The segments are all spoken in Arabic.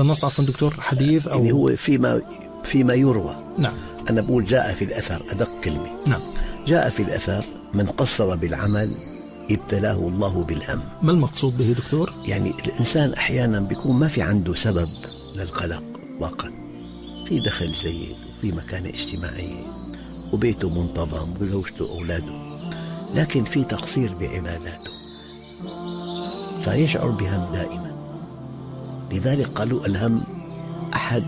النص عفوا دكتور حديث أو يعني هو فيما فيما يروى. نعم. أنا بقول جاء في الأثر أدق كلمة. نعم. جاء في الأثر من قصر بالعمل ابتلاه الله بالهم. ما المقصود به دكتور؟ يعني الإنسان أحيانا بيكون ما في عنده سبب للقلق إطلاقا في دخل جيد وفي مكانة اجتماعية وبيته منتظم وزوجته وأولاده لكن في تقصير بعباداته. فيشعر بهم دائما. لذلك قالوا الهم أحد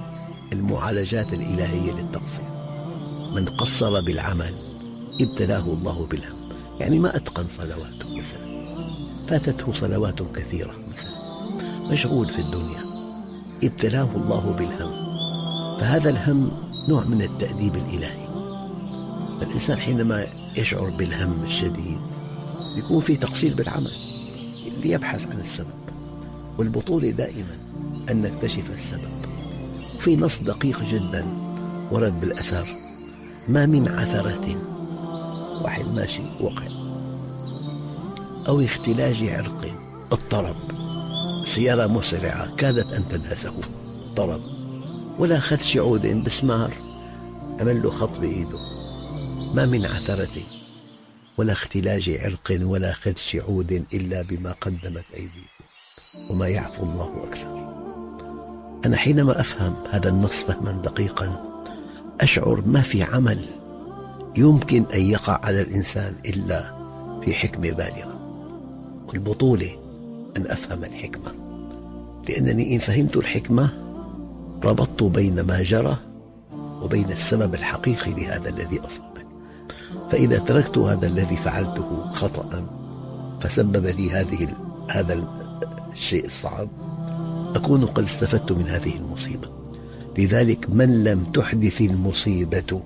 المعالجات الإلهية للتقصير. من قصر بالعمل ابتلاه الله بالهم. يعني ما أتقن صلواته مثلا. فاتته صلوات كثيرة مثلا. مشغول في الدنيا. ابتلاه الله بالهم. فهذا الهم نوع من التأديب الإلهي. الإنسان حينما يشعر بالهم الشديد يكون في تقصير بالعمل. ليبحث عن السبب. والبطولة دائما أن نكتشف السبب. في نص دقيق جدا ورد بالأثر ما من عثرة واحد ماشي وقع أو اختلاج عرق اضطرب. سيارة مسرعة كادت أن تدهسه اضطرب. ولا خدش عود بسمار عمل له خط بإيده ما من عثرة ولا اختلاج عرق ولا خدش عود إلا بما قدمت أيديكم وما يعفو الله أكثر. أنا حينما أفهم هذا النص فهما دقيقا أشعر ما في عمل يمكن أن يقع على الإنسان إلا في حكمة بالغة. والبطولة أن أفهم الحكمة. لأنني إن فهمت الحكمة ربطت بين ما جرى وبين السبب الحقيقي لهذا الذي أصابني. فإذا تركت هذا الذي فعلته خطأ فسبب لي هذه هذا الشيء الصعب. أكون قد استفدت من هذه المصيبة. لذلك من لم تحدث المصيبة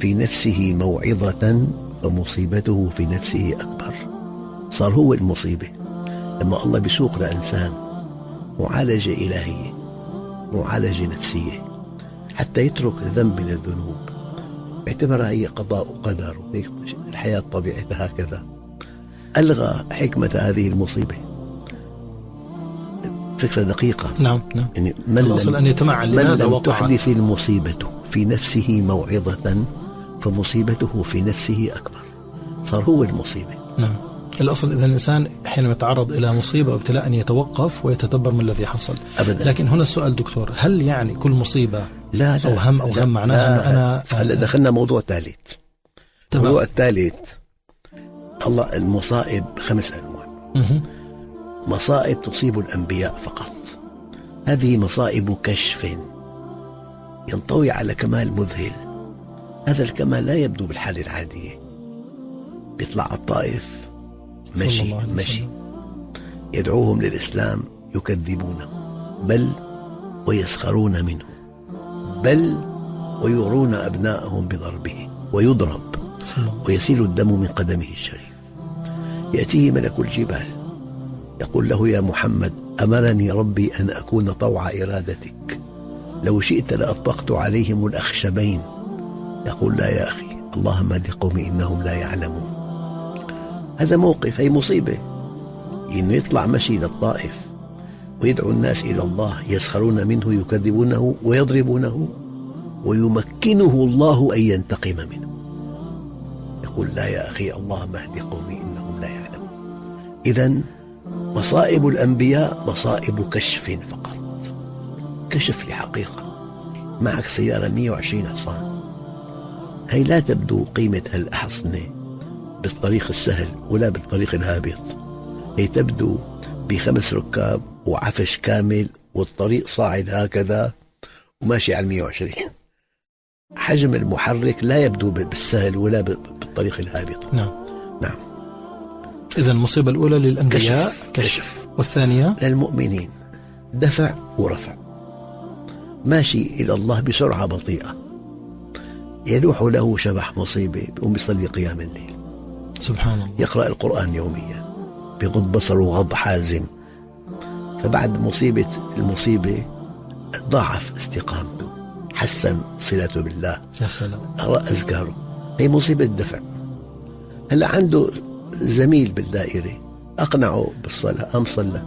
في نفسه موعظة فمصيبته في نفسه أكبر. صار هو المصيبة. لما الله بيسوق لإنسان معالجة إلهية معالجة نفسية حتى يترك ذنب من الذنوب. باعتبرها هي قضاء وقدر الحياة طبيعتها هكذا. ألغى حكمة هذه المصيبة. فكرة دقيقة. نعم نعم. يعني من لم, أن يتمعن من لم تحدث المصيبة في نفسه موعظة فمصيبته في نفسه أكبر. صار هو المصيبة. نعم. الأصل إذا الإنسان حينما يتعرض إلى مصيبة وابتلاء أن يتوقف ويتدبر ما الذي حصل. أبدا. لكن هنا السؤال دكتور هل يعني كل مصيبة لا لا. أو هم أو غم معناها أنا هلا دخلنا موضوع ثالث. الموضوع الثالث الله المصائب خمس أنواع. مصائب تصيب الأنبياء فقط. هذه مصائب كشف ينطوي على كمال مذهل. هذا الكمال لا يبدو بالحالة العادية بيطلع على الطائف مشي مشي. يدعوهم للإسلام يكذبونه بل ويسخرون منه. بل ويغرون أبناءهم بضربه. ويضرب. ويسيل الدم من قدمه الشريف. يأتيه ملك الجبال. يقول له يا محمد أمرني ربي أن أكون طوع إرادتك. لو شئت لأطبقت عليهم الأخشبين. يقول لا يا أخي اللهم اهد قومي إنهم لا يعلمون. هذا موقف هي مصيبة. إنه يطلع مشي للطائف ويدعو الناس إلى الله يسخرون منه يكذبونه ويضربونه ويمكنه الله أن ينتقم منه. يقول لا يا أخي اللهم اهد قومي إنهم لا يعلمون. إذا مصائب الأنبياء مصائب كشف فقط. كشف لحقيقة. معك سيارة 120 حصان. هي لا تبدو قيمة هالأحصنة بالطريق السهل ولا بالطريق الهابط. هي تبدو بخمس ركاب وعفش كامل والطريق صاعد هكذا وماشي على 120 حجم المحرك لا يبدو بالسهل ولا بالطريق الهابط. نعم. نعم. إذا المصيبة الأولى للأنبياء. كشف. كشف. والثانية؟ للمؤمنين. دفع ورفع. ماشي إلى الله بسرعة بطيئة. يلوح له شبح مصيبة بيقوم بيصلي قيام الليل. سبحان الله. يقرأ القرآن يوميا. بغض بصره غض حازم. فبعد مصيبة المصيبة ضاعف استقامته. حسن صلته بالله. يا سلام. قرأ أذكاره. هي مصيبة دفع. هلا عنده زميل بالدائرة. أقنعه بالصلاة. أم صلى.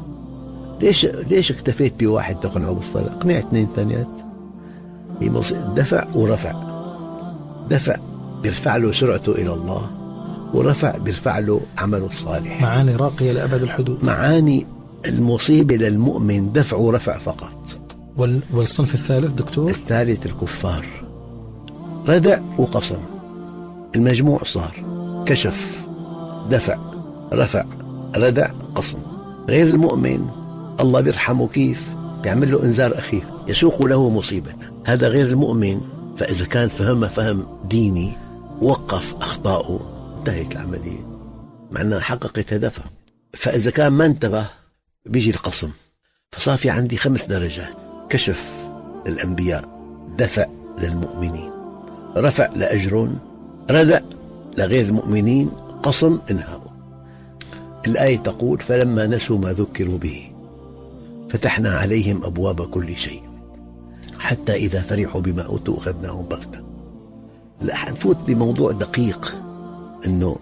ليش ليش اكتفيت بواحد تقنعه بالصلاة؟ اقنع اثنين ثانيات. دفع ورفع. دفع بيرفع له سرعته إلى الله ورفع بيرفع له عمله الصالح. معاني راقية لأبد الحدود. معاني المصيبة للمؤمن دفع ورفع فقط. والصنف الثالث دكتور؟ الثالث الكفار. ردع وقصم المجموع صار. كشف. دفع رفع ردع قصم غير المؤمن الله بيرحمه كيف؟ بيعمل له إنذار اخير يسوق له مصيبة. هذا غير المؤمن. فإذا كان فهمها فهم ديني وقف اخطائه انتهت العملية. مع انها حققت هدفها فإذا كان ما انتبه بيجي القصم فصار في عندي خمس درجات. كشف للأنبياء دفع للمؤمنين. رفع لاجر ردع لغير المؤمنين. قصم انهاء الآية تقول فلما نسوا ما ذكروا به فتحنا عليهم أبواب كل شيء حتى إذا فرحوا بما أوتوا أخذناهم بغتة. لا حنفوت بموضوع دقيق أنه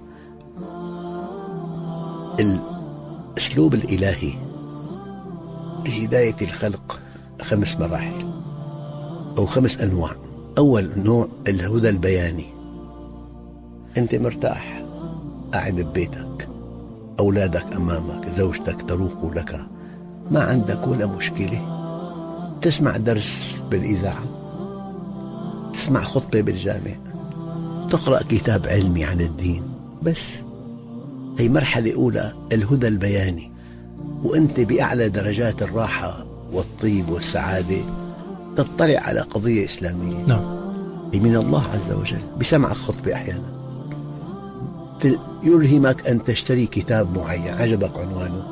الأسلوب الإلهي لهداية الخلق خمس مراحل أو خمس أنواع. أول نوع الهدى البياني. أنت مرتاح. قاعد ببيتك. أولادك أمامك زوجتك تروق لك. ما عندك ولا مشكلة. تسمع درس بالإذاعة. تسمع خطبة بالجامع. تقرأ كتاب علمي عن الدين. بس. هي مرحلة أولى الهدى البياني. وأنت بأعلى درجات الراحة والطيب والسعادة تطلع على قضية إسلامية. نعم. هي من الله عز وجل. بسمعك خطبة أحيانا. يلهمك أن تشتري كتاب معين. عجبك عنوانه؟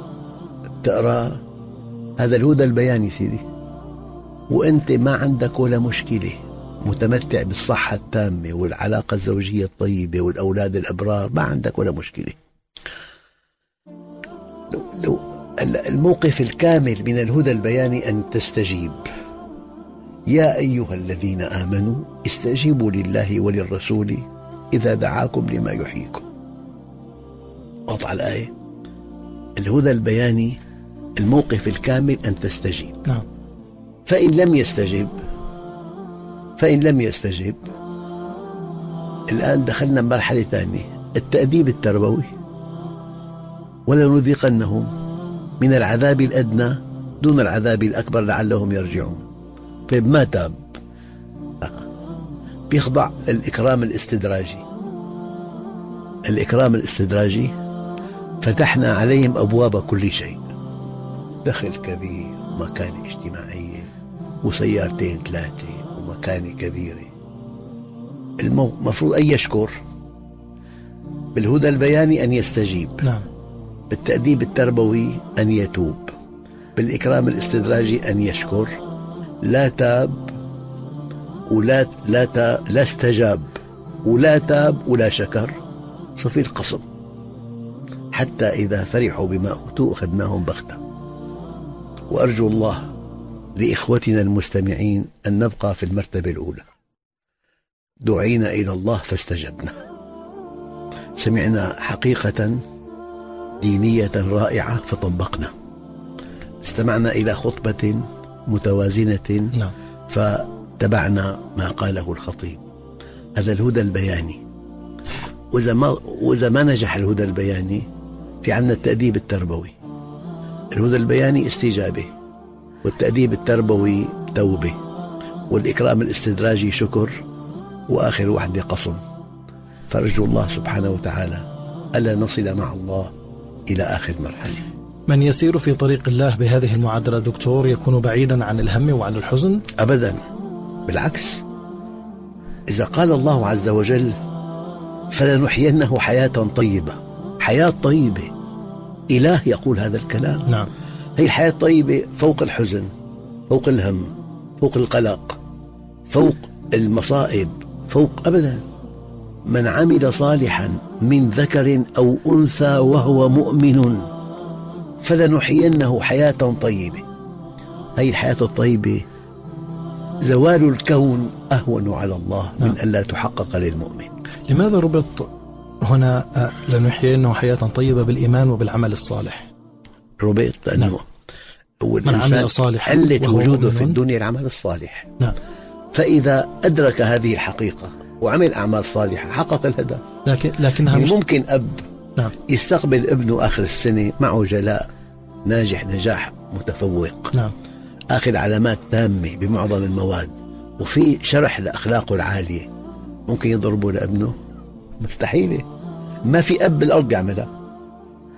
تقرأ. هذا الهدى البياني سيدي. وأنت ما عندك ولا مشكلة. متمتع بالصحة التامة والعلاقة الزوجية الطيبة والأولاد الأبرار. ما عندك ولا مشكلة. لو, لو الموقف الكامل من الهدى البياني أن تستجيب. يا أيها الذين آمنوا استجيبوا لله وللرسول إذا دعاكم لما يحييكم. واضحة الآية. الهدى البياني الموقف الكامل أن تستجيب. نعم. فإن لم يستجب فإن لم يستجب الآن دخلنا مرحلة ثانية التأديب التربوي. ولنذيقنهم من العذاب الأدنى دون العذاب الأكبر لعلهم يرجعون. طيب ما تاب؟ بيخضع الإكرام الاستدراجي. الإكرام الاستدراجي فتحنا عليهم أبواب كل شيء. دخل كبير ومكانة اجتماعية وسيارتين ثلاثة ومكانة كبيرة المفروض أن يشكر بالهدى البياني أن يستجيب. نعم. بالتأديب التربوي أن يتوب. بالإكرام الاستدراجي أن يشكر. لا تاب ولا لا لا استجاب. ولا تاب ولا شكر. صفي القصب حتى إذا فرحوا بما أوتوا أخذناهم بغتة. وأرجو الله لإخوتنا المستمعين أن نبقى في المرتبة الأولى. دعينا إلى الله فاستجبنا. سمعنا حقيقة دينية رائعة فطبقنا. استمعنا إلى خطبة متوازنة نعم. فتبعنا ما قاله الخطيب. هذا الهدى البياني. وإذا ما, وإذا ما نجح الهدى البياني في عندنا التأديب التربوي. الهدى البياني استجابة والتأديب التربوي توبة والإكرام الاستدراجي شكر وآخر وحدة قصم. فأرجو الله سبحانه وتعالى ألا نصل مع الله إلى آخر مرحلة. من يسير في طريق الله بهذه المعادلة دكتور يكون بعيدا عن الهم وعن الحزن؟ أبدا. بالعكس. إذا قال الله عز وجل فلنحيينه حياة طيبة حياة طيبة. إله يقول هذا الكلام. نعم. هي الحياة الطيبة فوق الحزن فوق الهم فوق القلق فوق المصائب فوق أبدا. من عمل صالحا من ذكر أو أنثى وهو مؤمن فلنحيينه حياة طيبة. هي الحياة الطيبة زوال الكون أهون على الله من نعم. أن لا تحقق للمؤمن. لماذا ربط هنا لنحيينه حياة طيبة بالإيمان وبالعمل الصالح. ربط لأنه نعم. من عمل صالحا وهو وجوده. في الدنيا العمل الصالح. نعم. فإذا أدرك هذه الحقيقة وعمل أعمال صالحة حقق الهدف. لكن لكنها مش ممكن أب نعم. يستقبل ابنه آخر السنة معه جلاء ناجح نجاح متفوق. نعم. آخذ علامات تامة بمعظم المواد وفي شرح لأخلاقه العالية. ممكن يضربه لابنه؟ مستحيلة. ما في أب بالأرض بيعملها.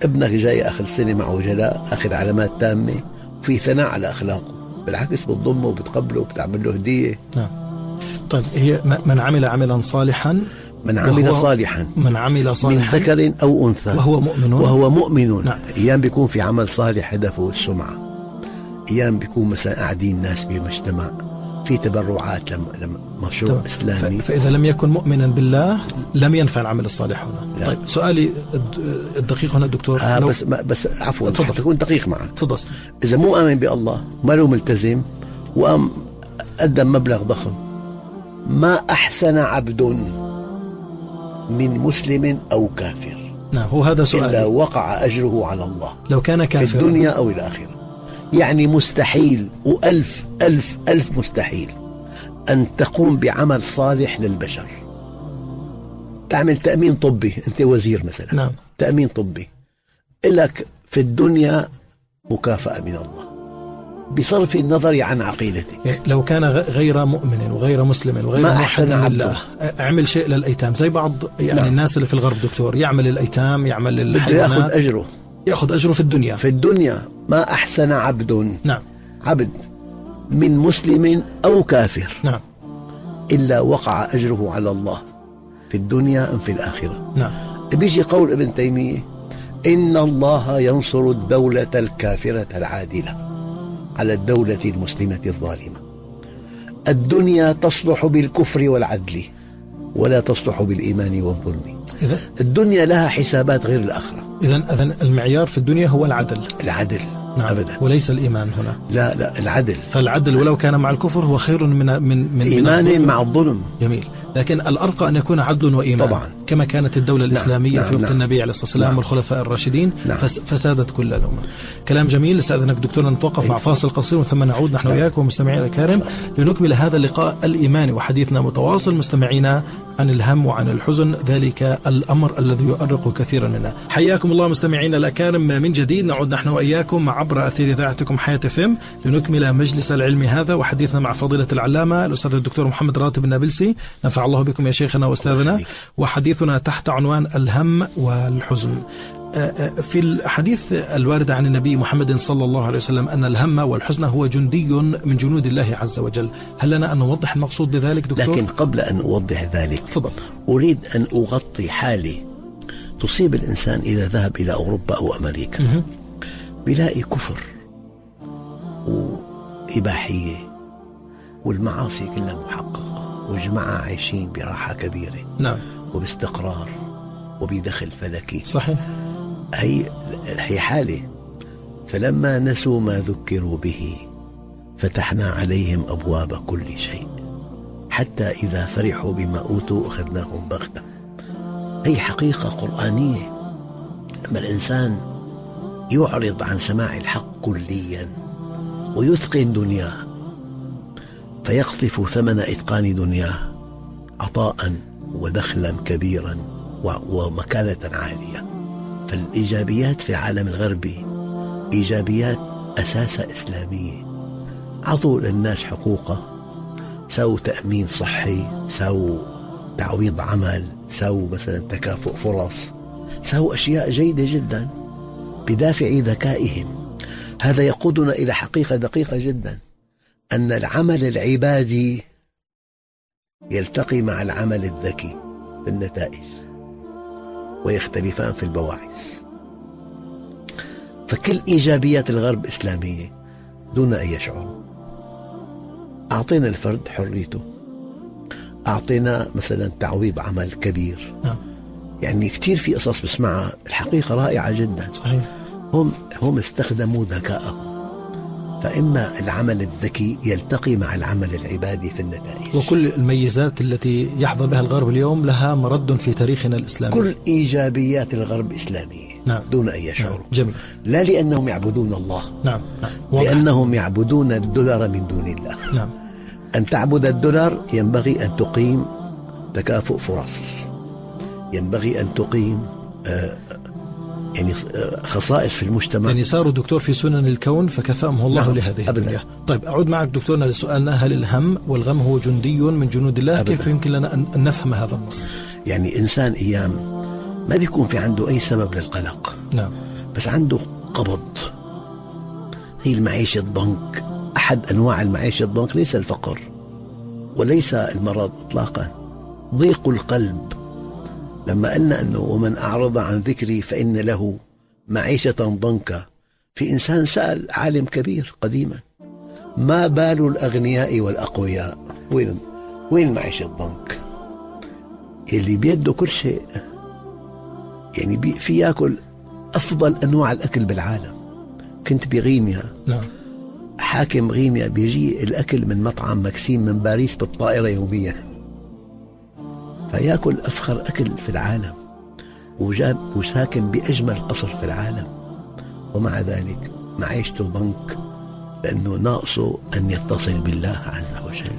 ابنك جاي آخر السنة معه جلاء اخذ علامات تامة وفي ثناء على أخلاقه. بالعكس بتضمه وبتقبله وبتعمل له هدية. نعم. طيب هي من عمل عملا صالحا من عمل صالحا. من عمل من صالحا ذكر أو أنثى. وهو مؤمن. وهو مؤمن. نعم. أيام بيكون في عمل صالح هدفه السمعة. أيام بيكون مثلا قاعدين ناس بالمجتمع في تبرعات لم لم مشروع تمام. إسلامي. ف- فإذا لم يكن مؤمنا بالله لم ينفع العمل الصالح هنا. لا. طيب سؤالي الد- الدقيق هنا دكتور. آه لو- بس ما بس عفوا تفضل. حتى اكون دقيق معك تفضل. إذا مو آمن بالله ما له ملتزم وقام قدم مبلغ ضخم ما أحسن عبد من مسلم أو كافر؟ نعم هو هذا إلا سؤالي وقع أجره على الله لو كان في كافرا. الدنيا أو الآخرة. يعني مستحيل وألف ألف ألف مستحيل أن تقوم بعمل صالح للبشر. تعمل تأمين طبي أنت وزير مثلا. نعم. تأمين طبي. لك في الدنيا مكافأة من الله بصرف النظر عن عقيدتك. يعني لو كان غير مؤمن وغير مسلم وغير ما أحسن. لله أعمل شيء للأيتام. زي بعض يعني نعم. الناس اللي في الغرب دكتور يعمل الأيتام يعمل بده يأخذ الحيوانات. اجره ياخذ أجره في الدنيا. في الدنيا ما أحسن عبد. نعم. عبد من مسلم أو كافر. نعم. إلا وقع أجره على الله في الدنيا أم في الآخرة. نعم. بيجي قول ابن تيمية إن الله ينصر الدولة الكافرة العادلة على الدولة المسلمة الظالمة. الدنيا تصلح بالكفر والعدل ولا تصلح بالإيمان والظلم. الدنيا لها حسابات غير الآخرة. اذا اذا المعيار في الدنيا هو العدل. العدل نعم. ابدا. وليس الإيمان هنا. لا لا العدل. فالعدل ولو كان مع الكفر هو خير من من من الظلم. مع الظلم. جميل. لكن الأرقى أن يكون عدل وإيمان. طبعاً. كما كانت الدولة الإسلامية نعم، في وقت نعم. النبي عليه الصلاة والسلام نعم. والخلفاء الراشدين نعم. فس فسادت كل الأمة. كلام جميل استاذنك دكتورنا نتوقف مع فاصل قصير ثم نعود نحن وإياكم. ومستمعينا الكرام لنكمل هذا اللقاء الإيماني وحديثنا متواصل. مستمعينا عن الهم وعن الحزن ذلك الأمر الذي يؤرق كثيرا منا حياكم الله مستمعينا الأكارم. من جديد نعود نحن وإياكم عبر أثير إذاعتكم حياة فيم لنكمل مجلس العلم هذا وحديثنا مع فضيلة العلامة الأستاذ الدكتور محمد راتب النابلسي. نفع الله بكم يا شيخنا وأستاذنا. وحديثنا تحت عنوان الهم والحزن. آه، آه، في الحديث الوارد عن النبي محمد صلى الله عليه وسلم أن الهم والحزن هو جندي من جنود الله عز وجل. هل لنا أن نوضح المقصود بذلك دكتور؟ لكن قبل أن أوضح ذلك تفضل. أريد أن أغطي حاله تصيب الإنسان إذا ذهب إلى أوروبا أو أمريكا. مهم. بيلاقي كفر وإباحية والمعاصي كلها محققة والجماعة عايشين براحة كبيرة. نعم. وباستقرار وبدخل فلكي صحيح. هي هي حالة. فلما نسوا ما ذكروا به فتحنا عليهم أبواب كل شيء. حتى إذا فرحوا بما أوتوا أخذناهم بغتة. هي حقيقة قرآنية. لما الإنسان يعرض عن سماع الحق كليا ويتقن دنياه فيقطف ثمن إتقان دنياه عطاء. ودخلا كبيرا ومكانة عالية. فالإيجابيات في العالم الغربي إيجابيات أساسها إسلامية. عطوا للناس حقوقه سووا تأمين صحي سووا تعويض عمل سووا مثلا تكافؤ فرص سووا أشياء جيدة جدا بدافع ذكائهم. هذا يقودنا إلى حقيقة دقيقة جدا أن العمل العبادي يلتقي مع العمل الذكي في النتائج ويختلفان في البواعث. فكل إيجابيات الغرب إسلامية دون أن يشعروا أعطينا الفرد حريته. أعطينا مثلا تعويض عمل كبير. نعم. يعني كثير في قصص بسمعها الحقيقة رائعة جدا. صحيح. هم هم استخدموا ذكاءهم. فإما العمل الذكي يلتقي مع العمل العبادي في النتائج. وكل الميزات التي يحظى بها الغرب اليوم لها مرد في تاريخنا الإسلامي. كل إيجابيات الغرب إسلامية نعم. دون أن يشعروا نعم. جميل. لا لأنهم يعبدون الله. نعم. نعم. واضح. لأنهم يعبدون الدولار من دون الله. نعم. أن تعبد الدولار ينبغي أن تقيم تكافؤ فرص ينبغي أن تقيم آه، يعني خصائص في المجتمع. يعني صاروا دكتور في سنن الكون فكفاهم الله نعم. لهذه أبداً. الدنيا. طيب أعود معك دكتورنا لسؤالنا هل الهم والغم هو جندي من جنود الله؟ أبداً. كيف يمكن لنا أن أن نفهم هذا النص يعني إنسان أيام ما بيكون في عنده أي سبب للقلق. نعم. بس عنده قبض. هي المعيشة الضنك أحد أنواع المعيشة الضنك ليس الفقر وليس المرض إطلاقا. ضيق القلب. لما قلنا أنه ومن أعرض عن ذكري فإن له معيشة ضنكا في إنسان سأل عالم كبير قديما ما بال الأغنياء والأقوياء؟ وين وين معيشة الضنك اللي بيده كل شيء. يعني بي في ياكل أفضل أنواع الأكل بالعالم. كنت بغينيا نعم. حاكم غينيا بيجي الأكل من مطعم مكسيم من باريس بالطائرة يوميا. فيأكل أفخر أكل في العالم وجاب وساكن بأجمل قصر في العالم. ومع ذلك معيشته ضنك لأنه ناقصه أن يتصل بالله عز وجل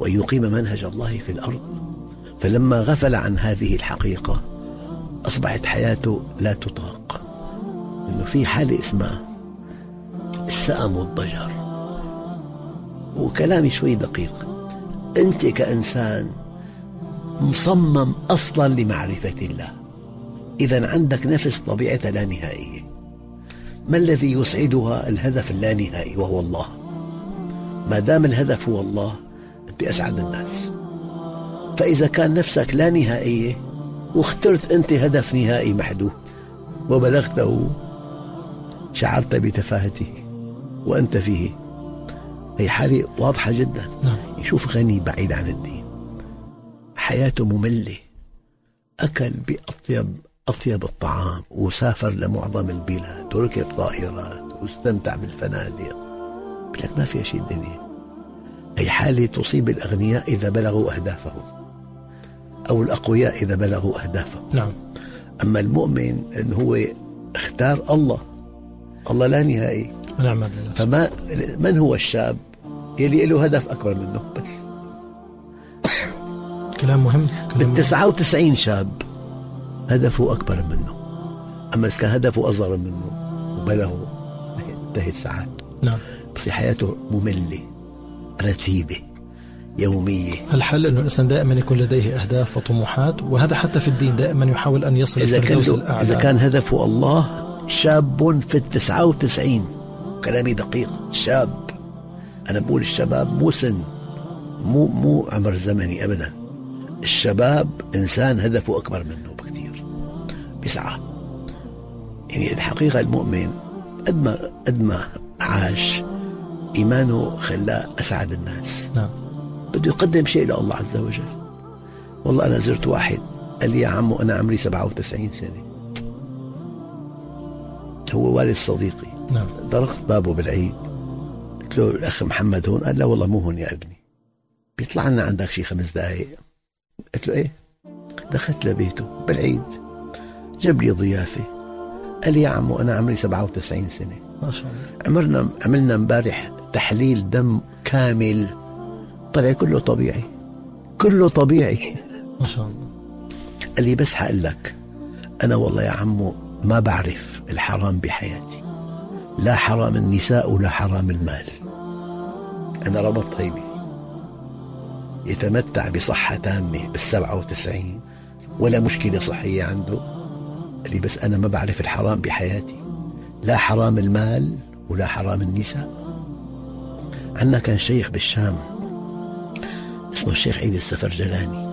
وأن يقيم منهج الله في الأرض. فلما غفل عن هذه الحقيقة أصبحت حياته لا تطاق. انه في حاله اسمها السأم والضجر. وكلامي شوي دقيق. أنت كإنسان مصمم أصلا لمعرفة الله. اذا عندك نفس طبيعتها لا نهائيه ما الذي يسعدها الهدف اللانهائي وهو الله؟ ما دام الهدف هو الله أنت أسعد الناس. فإذا كان نفسك لا نهائيه واخترت أنت هدف نهائي محدود وبلغته شعرت بتفاهته وأنت فيه. هي حالة واضحة جدا. نعم. يشوف غني بعيد عن الدين. حياته مملة. أكل باطيب أطيب الطعام وسافر لمعظم البلاد وركب طائرات واستمتع بالفنادق. لك ما في شيء الدنيا. هي حالة تصيب الأغنياء إذا بلغوا أهدافهم أو الأقوياء إذا بلغوا أهدافهم. نعم. أما المؤمن انه هو اختار الله الله لا نهائي. بالله فما من هو الشاب؟ يلي له هدف أكبر منه. بس. كلام مهم كلام بال 99 شاب هدفه أكبر منه. أما إذا كان هدفه أصغر منه وبلغه انتهت سعادته نعم. بس حياته مملة رتيبة يومية. الحل إنه الإنسان دائما يكون لديه أهداف وطموحات وهذا حتى في الدين دائما يحاول أن يصل إذا كان, الأعلى. إذا كان هدفه الله شاب في التسعة وتسعين. كلامي دقيق. شاب. أنا بقول الشباب مو سن مو مو عمر زمني أبدا. الشباب إنسان هدفه أكبر منه بكثير. بيسعى يعني الحقيقة المؤمن قد ما قد ما عاش إيمانه خلاه أسعد الناس. نعم. بده يقدم شيء لله عز وجل. والله أنا زرت واحد قال لي يا عمو أنا عمري 97 سنة. هو والد صديقي. نعم. طرقت بابه بالعيد. قلت له الأخ محمد هون؟ قال لا والله مو هون يا ابني. بيطلع لنا عندك شي خمس دقايق. قلت له إيه؟ دخلت لبيته بالعيد جاب لي ضيافة. قال لي يا عمو أنا عمري 97 سنة. ما شاء الله. عملنا عملنا امبارح تحليل دم كامل. طلع كله طبيعي كله طبيعي. ما شاء الله. قال لي بس حقول لك أنا والله يا عمو ما بعرف الحرام بحياتي. لا حرام النساء ولا حرام المال. أنا ربطت هيبي يتمتع بصحة تامة بالسبعة وتسعين ولا مشكلة صحية عنده. قال لي بس أنا ما بعرف الحرام بحياتي. لا حرام المال ولا حرام النساء. عندنا كان شيخ بالشام اسمه الشيخ عيد السفرجلاني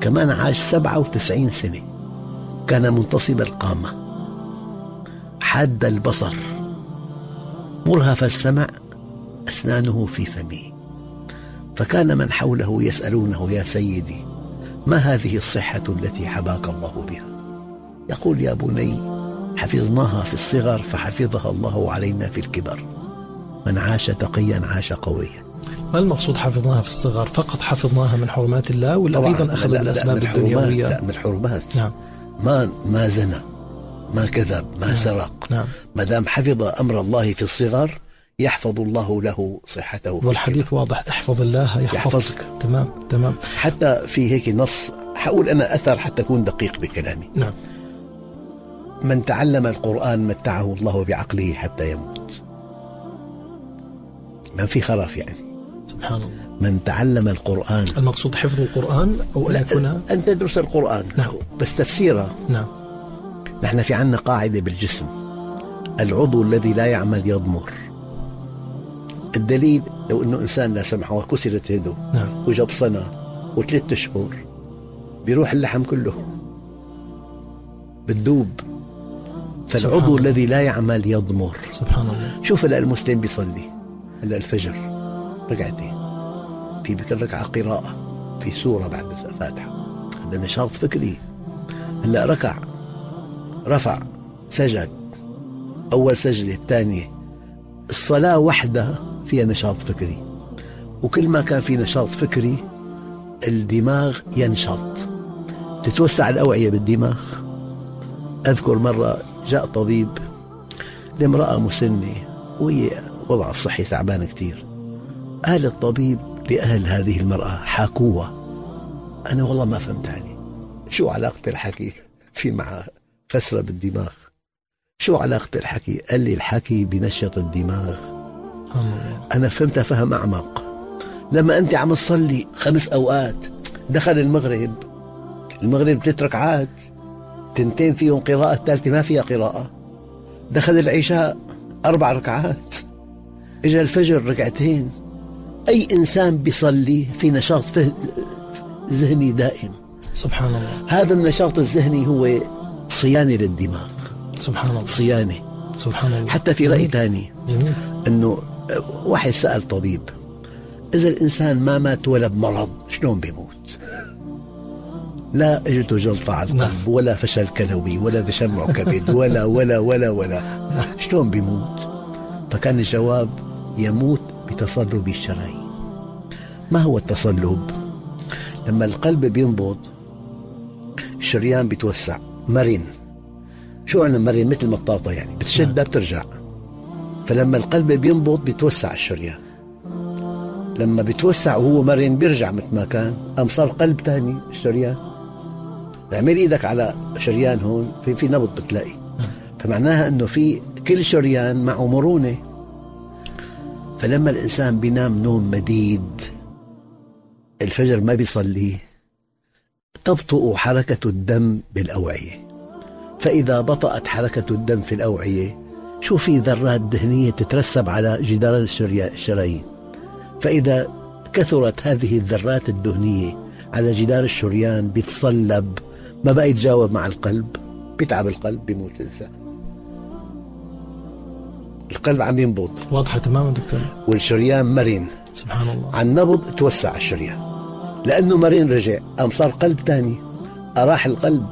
كمان عاش سبعة وتسعين سنة. كان منتصب القامة. حاد البصر. مرهف السمع أسنانه في فمه. فكان من حوله يسألونه يا سيدي ما هذه الصحة التي حباك الله بها؟ يقول يا بني حفظناها في الصغر فحفظها الله علينا في الكبر. من عاش تقيا عاش قويا. ما المقصود حفظناها في الصغر؟ فقط حفظناها من حرمات الله ولا أيضا أخذ بالأسباب الحرمات الدنيوية؟ لا من الحرمات نعم. ما ما زنى ما كذب ما سرق. نعم. ما دام حفظ أمر الله في الصغر يحفظ الله له صحته. والحديث واضح. احفظ الله يحفظك. يحفظك. تمام تمام. حتى في هيك نص حقول أنا أثر حتى أكون دقيق بكلامي. نعم. من تعلم القرآن متعه الله بعقله حتى يموت. ما في خرف يعني. سبحان الله. من تعلم القرآن. المقصود حفظ القرآن أو أن يكون أن تدرس القرآن. نعم. بس تفسيره. نعم. نحن في عنا قاعدة بالجسم. العضو الذي لا يعمل يضمر. الدليل لو إنه إنسان لا سمح الله كسرت يده نعم. وجاب صنع وثلاث اشهر بيروح اللحم كله سبحان فالعضو. الذي لا يعمل يضمر. سبحان الله. شوف هلا المسلم بيصلي. هلا الفجر ركعتين. في بكل ركعة قراءة في سورة بعد الفاتحة. هذا نشاط فكري. هلا ركع رفع سجد. أول سجدة الثانية. الصلاة وحدها فيها نشاط فكري. وكل ما كان في نشاط فكري الدماغ ينشط. تتوسع الأوعية بالدماغ. أذكر مرة جاء طبيب لامرأة مسنة وهي وضعها الصحي تعبان كثير قال الطبيب لأهل هذه المرأة حاكوها. أنا والله ما فهمت عليه شو علاقة الحكي في معها فسرة بالدماغ؟ شو علاقة الحكي؟ قال لي الحكي بنشط الدماغ. أنا فهمتها فهم أعمق. لما أنت عم تصلي خمس أوقات دخل المغرب. المغرب ثلاث ركعات تنتين فيهم قراءة الثالثة ما فيها قراءة. دخل العشاء أربع ركعات. إجا الفجر ركعتين. أي إنسان بيصلي في نشاط ذهني دائم. سبحان الله. هذا النشاط الذهني هو صيانة للدماغ. سبحان الله. صيانة. سبحان الله. حتى في رأي. ثاني جميل. إنه واحد سأل طبيب إذا الإنسان ما مات ولا بمرض شلون بيموت؟ لا اجته جلطة على القلب نعم. ولا فشل كلوي ولا تشمع كبد ولا ولا ولا ولا شلون بيموت؟ فكان الجواب يموت بتصلب الشرايين ما هو التصلب؟ لما القلب بينبض الشريان بيتوسع مرن شو عنا مرن مثل مطاطة يعني بتشدها بترجع فلما القلب بينبض بيتوسع الشريان. لما بيتوسع وهو مرن بيرجع مثل ما كان. قام صار قلب تاني الشريان؟ اعمل إيدك على شريان هون في في نبض بتلاقي. فمعناها إنه في كل شريان معه مرونة. فلما الإنسان بينام نوم مديد الفجر ما بيصلي تبطئ حركة الدم بالأوعية. فإذا بطأت حركة الدم في الأوعية شو في ذرات دهنية تترسب على جدار الشرايين. فإذا كثرت هذه الذرات الدهنية على جدار الشريان بيتصلب ما بقى يتجاوب مع القلب؟ بيتعب القلب بيموت الإنسان. القلب عم ينبض. واضحة تماما دكتور. والشريان مرن. سبحان الله. عن نبض توسع الشريان. لأنه مرن رجع قام صار قلب تاني؟ أراح القلب.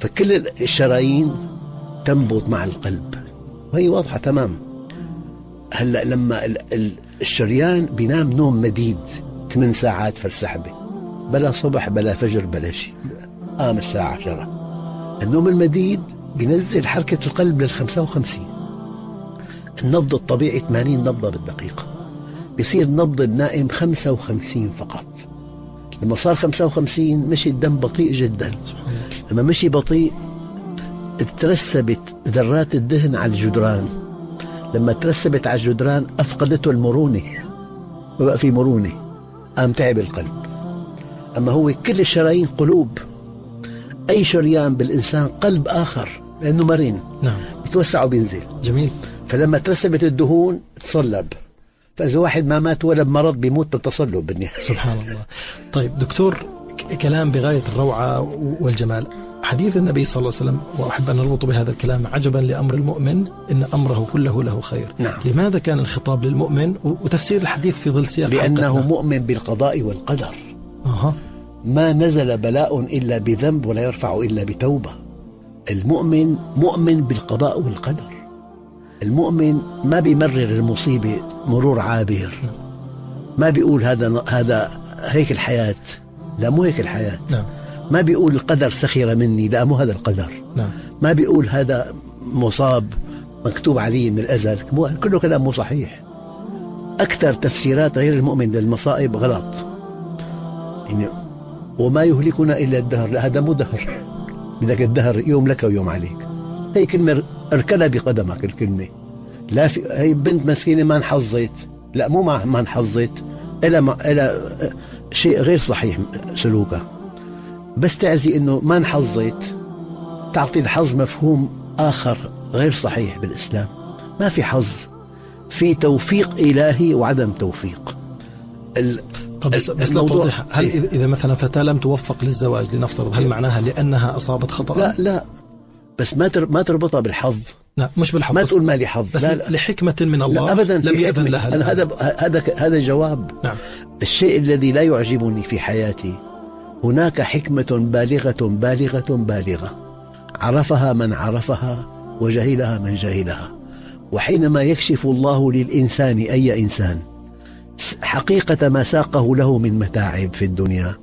فكل الشرايين تنبض مع القلب. وهي واضحة تمام. هلأ لما ال- ال- الشريان بينام نوم مديد 8 ساعات فلسحبة. بلا صبح بلا فجر بلا شيء. قام الساعة 10 النوم المديد بينزل حركة القلب لل 55 النبض الطبيعي 80 نبضة بالدقيقة. بيصير نبض النائم 55 فقط. لما صار 55 مشي الدم بطيء جدا. لما مشي بطيء ترسبت ذرات الدهن على الجدران. لما ترسبت على الجدران أفقدته المرونة. ما بقى في مرونة. قام تعب القلب. أما هو كل الشرايين قلوب. أي شريان بالإنسان قلب آخر لأنه مرن. نعم. بيتوسع وبينزل. جميل. فلما ترسبت الدهون تصلب. فإذا واحد ما مات ولا بمرض بيموت بالتصلب بالنهاية. سبحان الله. طيب دكتور كلام بغاية الروعة والجمال. حديث النبي صلى الله عليه وسلم وأحب أن نربط بهذا الكلام عجبا لأمر المؤمن إن أمره كله له خير. نعم. لماذا كان الخطاب للمؤمن؟ وتفسير الحديث في ظل سياق لأنه حلقتنا؟ مؤمن بالقضاء والقدر. أها. ما نزل بلاء إلا بذنب ولا يرفع إلا بتوبة. المؤمن مؤمن بالقضاء والقدر. المؤمن ما بيمرر المصيبة مرور عابر. ما بيقول هذا هذا هيك الحياة. لا مو هيك الحياة. نعم. ما بيقول القدر سخر مني لا مو هذا القدر. نعم. ما بيقول هذا مصاب مكتوب عليه من الأزل. كله كلام مو صحيح. أكثر تفسيرات غير المؤمن للمصائب غلط. يعني وما يهلكنا إلا الدهر. لا هذا مو دهر. بدك الدهر يوم لك ويوم عليك. هي كلمة اركلها بقدمك الكلمة. لا في هي بنت مسكينة ما انحظت. لا مو ما ما انحظت. إلى ما إلى شيء غير صحيح سلوكها بس تعزي إنه ما انحظت تعطي الحظ مفهوم آخر غير صحيح بالإسلام. ما في حظ. في توفيق إلهي وعدم توفيق. ال... طب بس, بس توضح هل إيه؟ إذا مثلا فتاة لم توفق للزواج لنفترض هل معناها لأنها أصابت خطأ؟ لا لا. بس ما ما تربطها بالحظ. لا مش بالحظ ما تقول ما لي حظ. بس لا لا. لحكمة من الله لا أبدا لم يأذن لها أنا هذا هذا هذا جواب. نعم. الشيء الذي لا يعجبني في حياتي هناك حكمة بالغة بالغة بالغة. عرفها من عرفها وجهلها من جهلها. وحينما يكشف الله للإنسان أي إنسان حقيقة ما ساقه له من متاعب في الدنيا.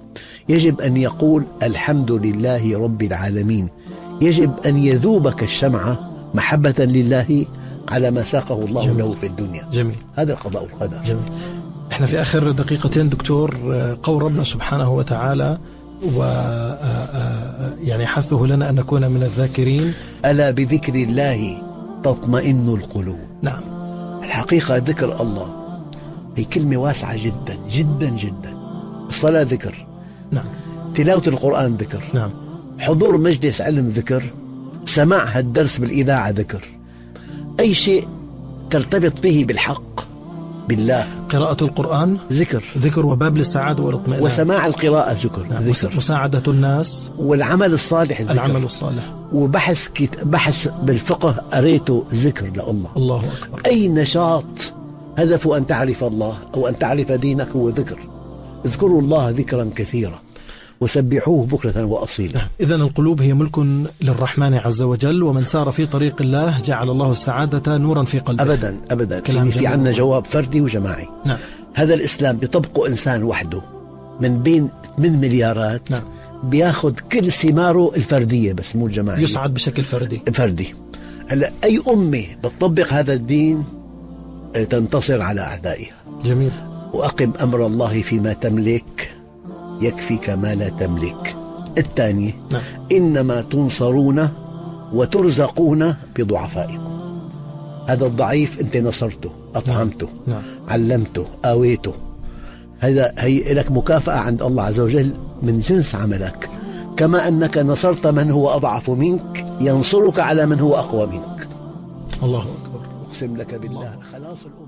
يجب أن يقول الحمد لله رب العالمين. يجب أن يذوب كالشمعة محبة لله على ما ساقه الله جميل. له في الدنيا. جميل. هذا القضاء والقدر. جميل. إحنا في آخر دقيقتين دكتور قول ربنا سبحانه وتعالى و يعني حثه لنا أن نكون من الذاكرين. ألا بذكر الله تطمئن القلوب؟ نعم. الحقيقة ذكر الله هي كلمه واسعة جدا جدا جدا. الصلاة ذكر. نعم. تلاوة القرآن ذكر. نعم. حضور مجلس علم ذكر. سماع هالدرس بالإذاعة ذكر. أي شيء ترتبط به بالحق بالله. قراءة القرآن ذكر. ذكر وباب للسعادة والاطمئنان. وسماع القراءة ذكر, نعم. ذكر. مساعدة الناس. والعمل الصالح ذكر. العمل الصالح. وبحث كت... بحث بالفقه قريته ذكر لله الله أكبر. أي نشاط؟ هدفه أن تعرف الله أو أن تعرف دينك هو ذكر. اذكروا الله ذكرا كثيرا. وسبحوه بكرة وأصيلا. إذا القلوب هي ملك للرحمن عز وجل ومن سار في طريق الله جعل الله السعادة نورا في قلبه. أبدا أبدا. كلام في عنا جواب فردي وجماعي. نعم. هذا الإسلام بيطبقه إنسان وحده من بين 8 مليارات نعم. بياخذ كل ثماره الفردية بس مو الجماعية. يصعد بشكل فردي. فردي. هلا أي أمة بتطبق هذا الدين تنتصر على أعدائها. جميل. وأقم أمر الله فيما تملك. يكفيك ما لا تملك. الثانية نعم. إنما تنصرون وترزقون بضعفائكم. هذا الضعيف أنت نصرته أطعمته نعم. علمته آويته. هذا هي لك مكافأة عند الله عز وجل من جنس عملك. كما أنك نصرت من هو أضعف منك ينصرك على من هو أقوى منك. الله أكبر. أقسم لك بالله خلاص الأمة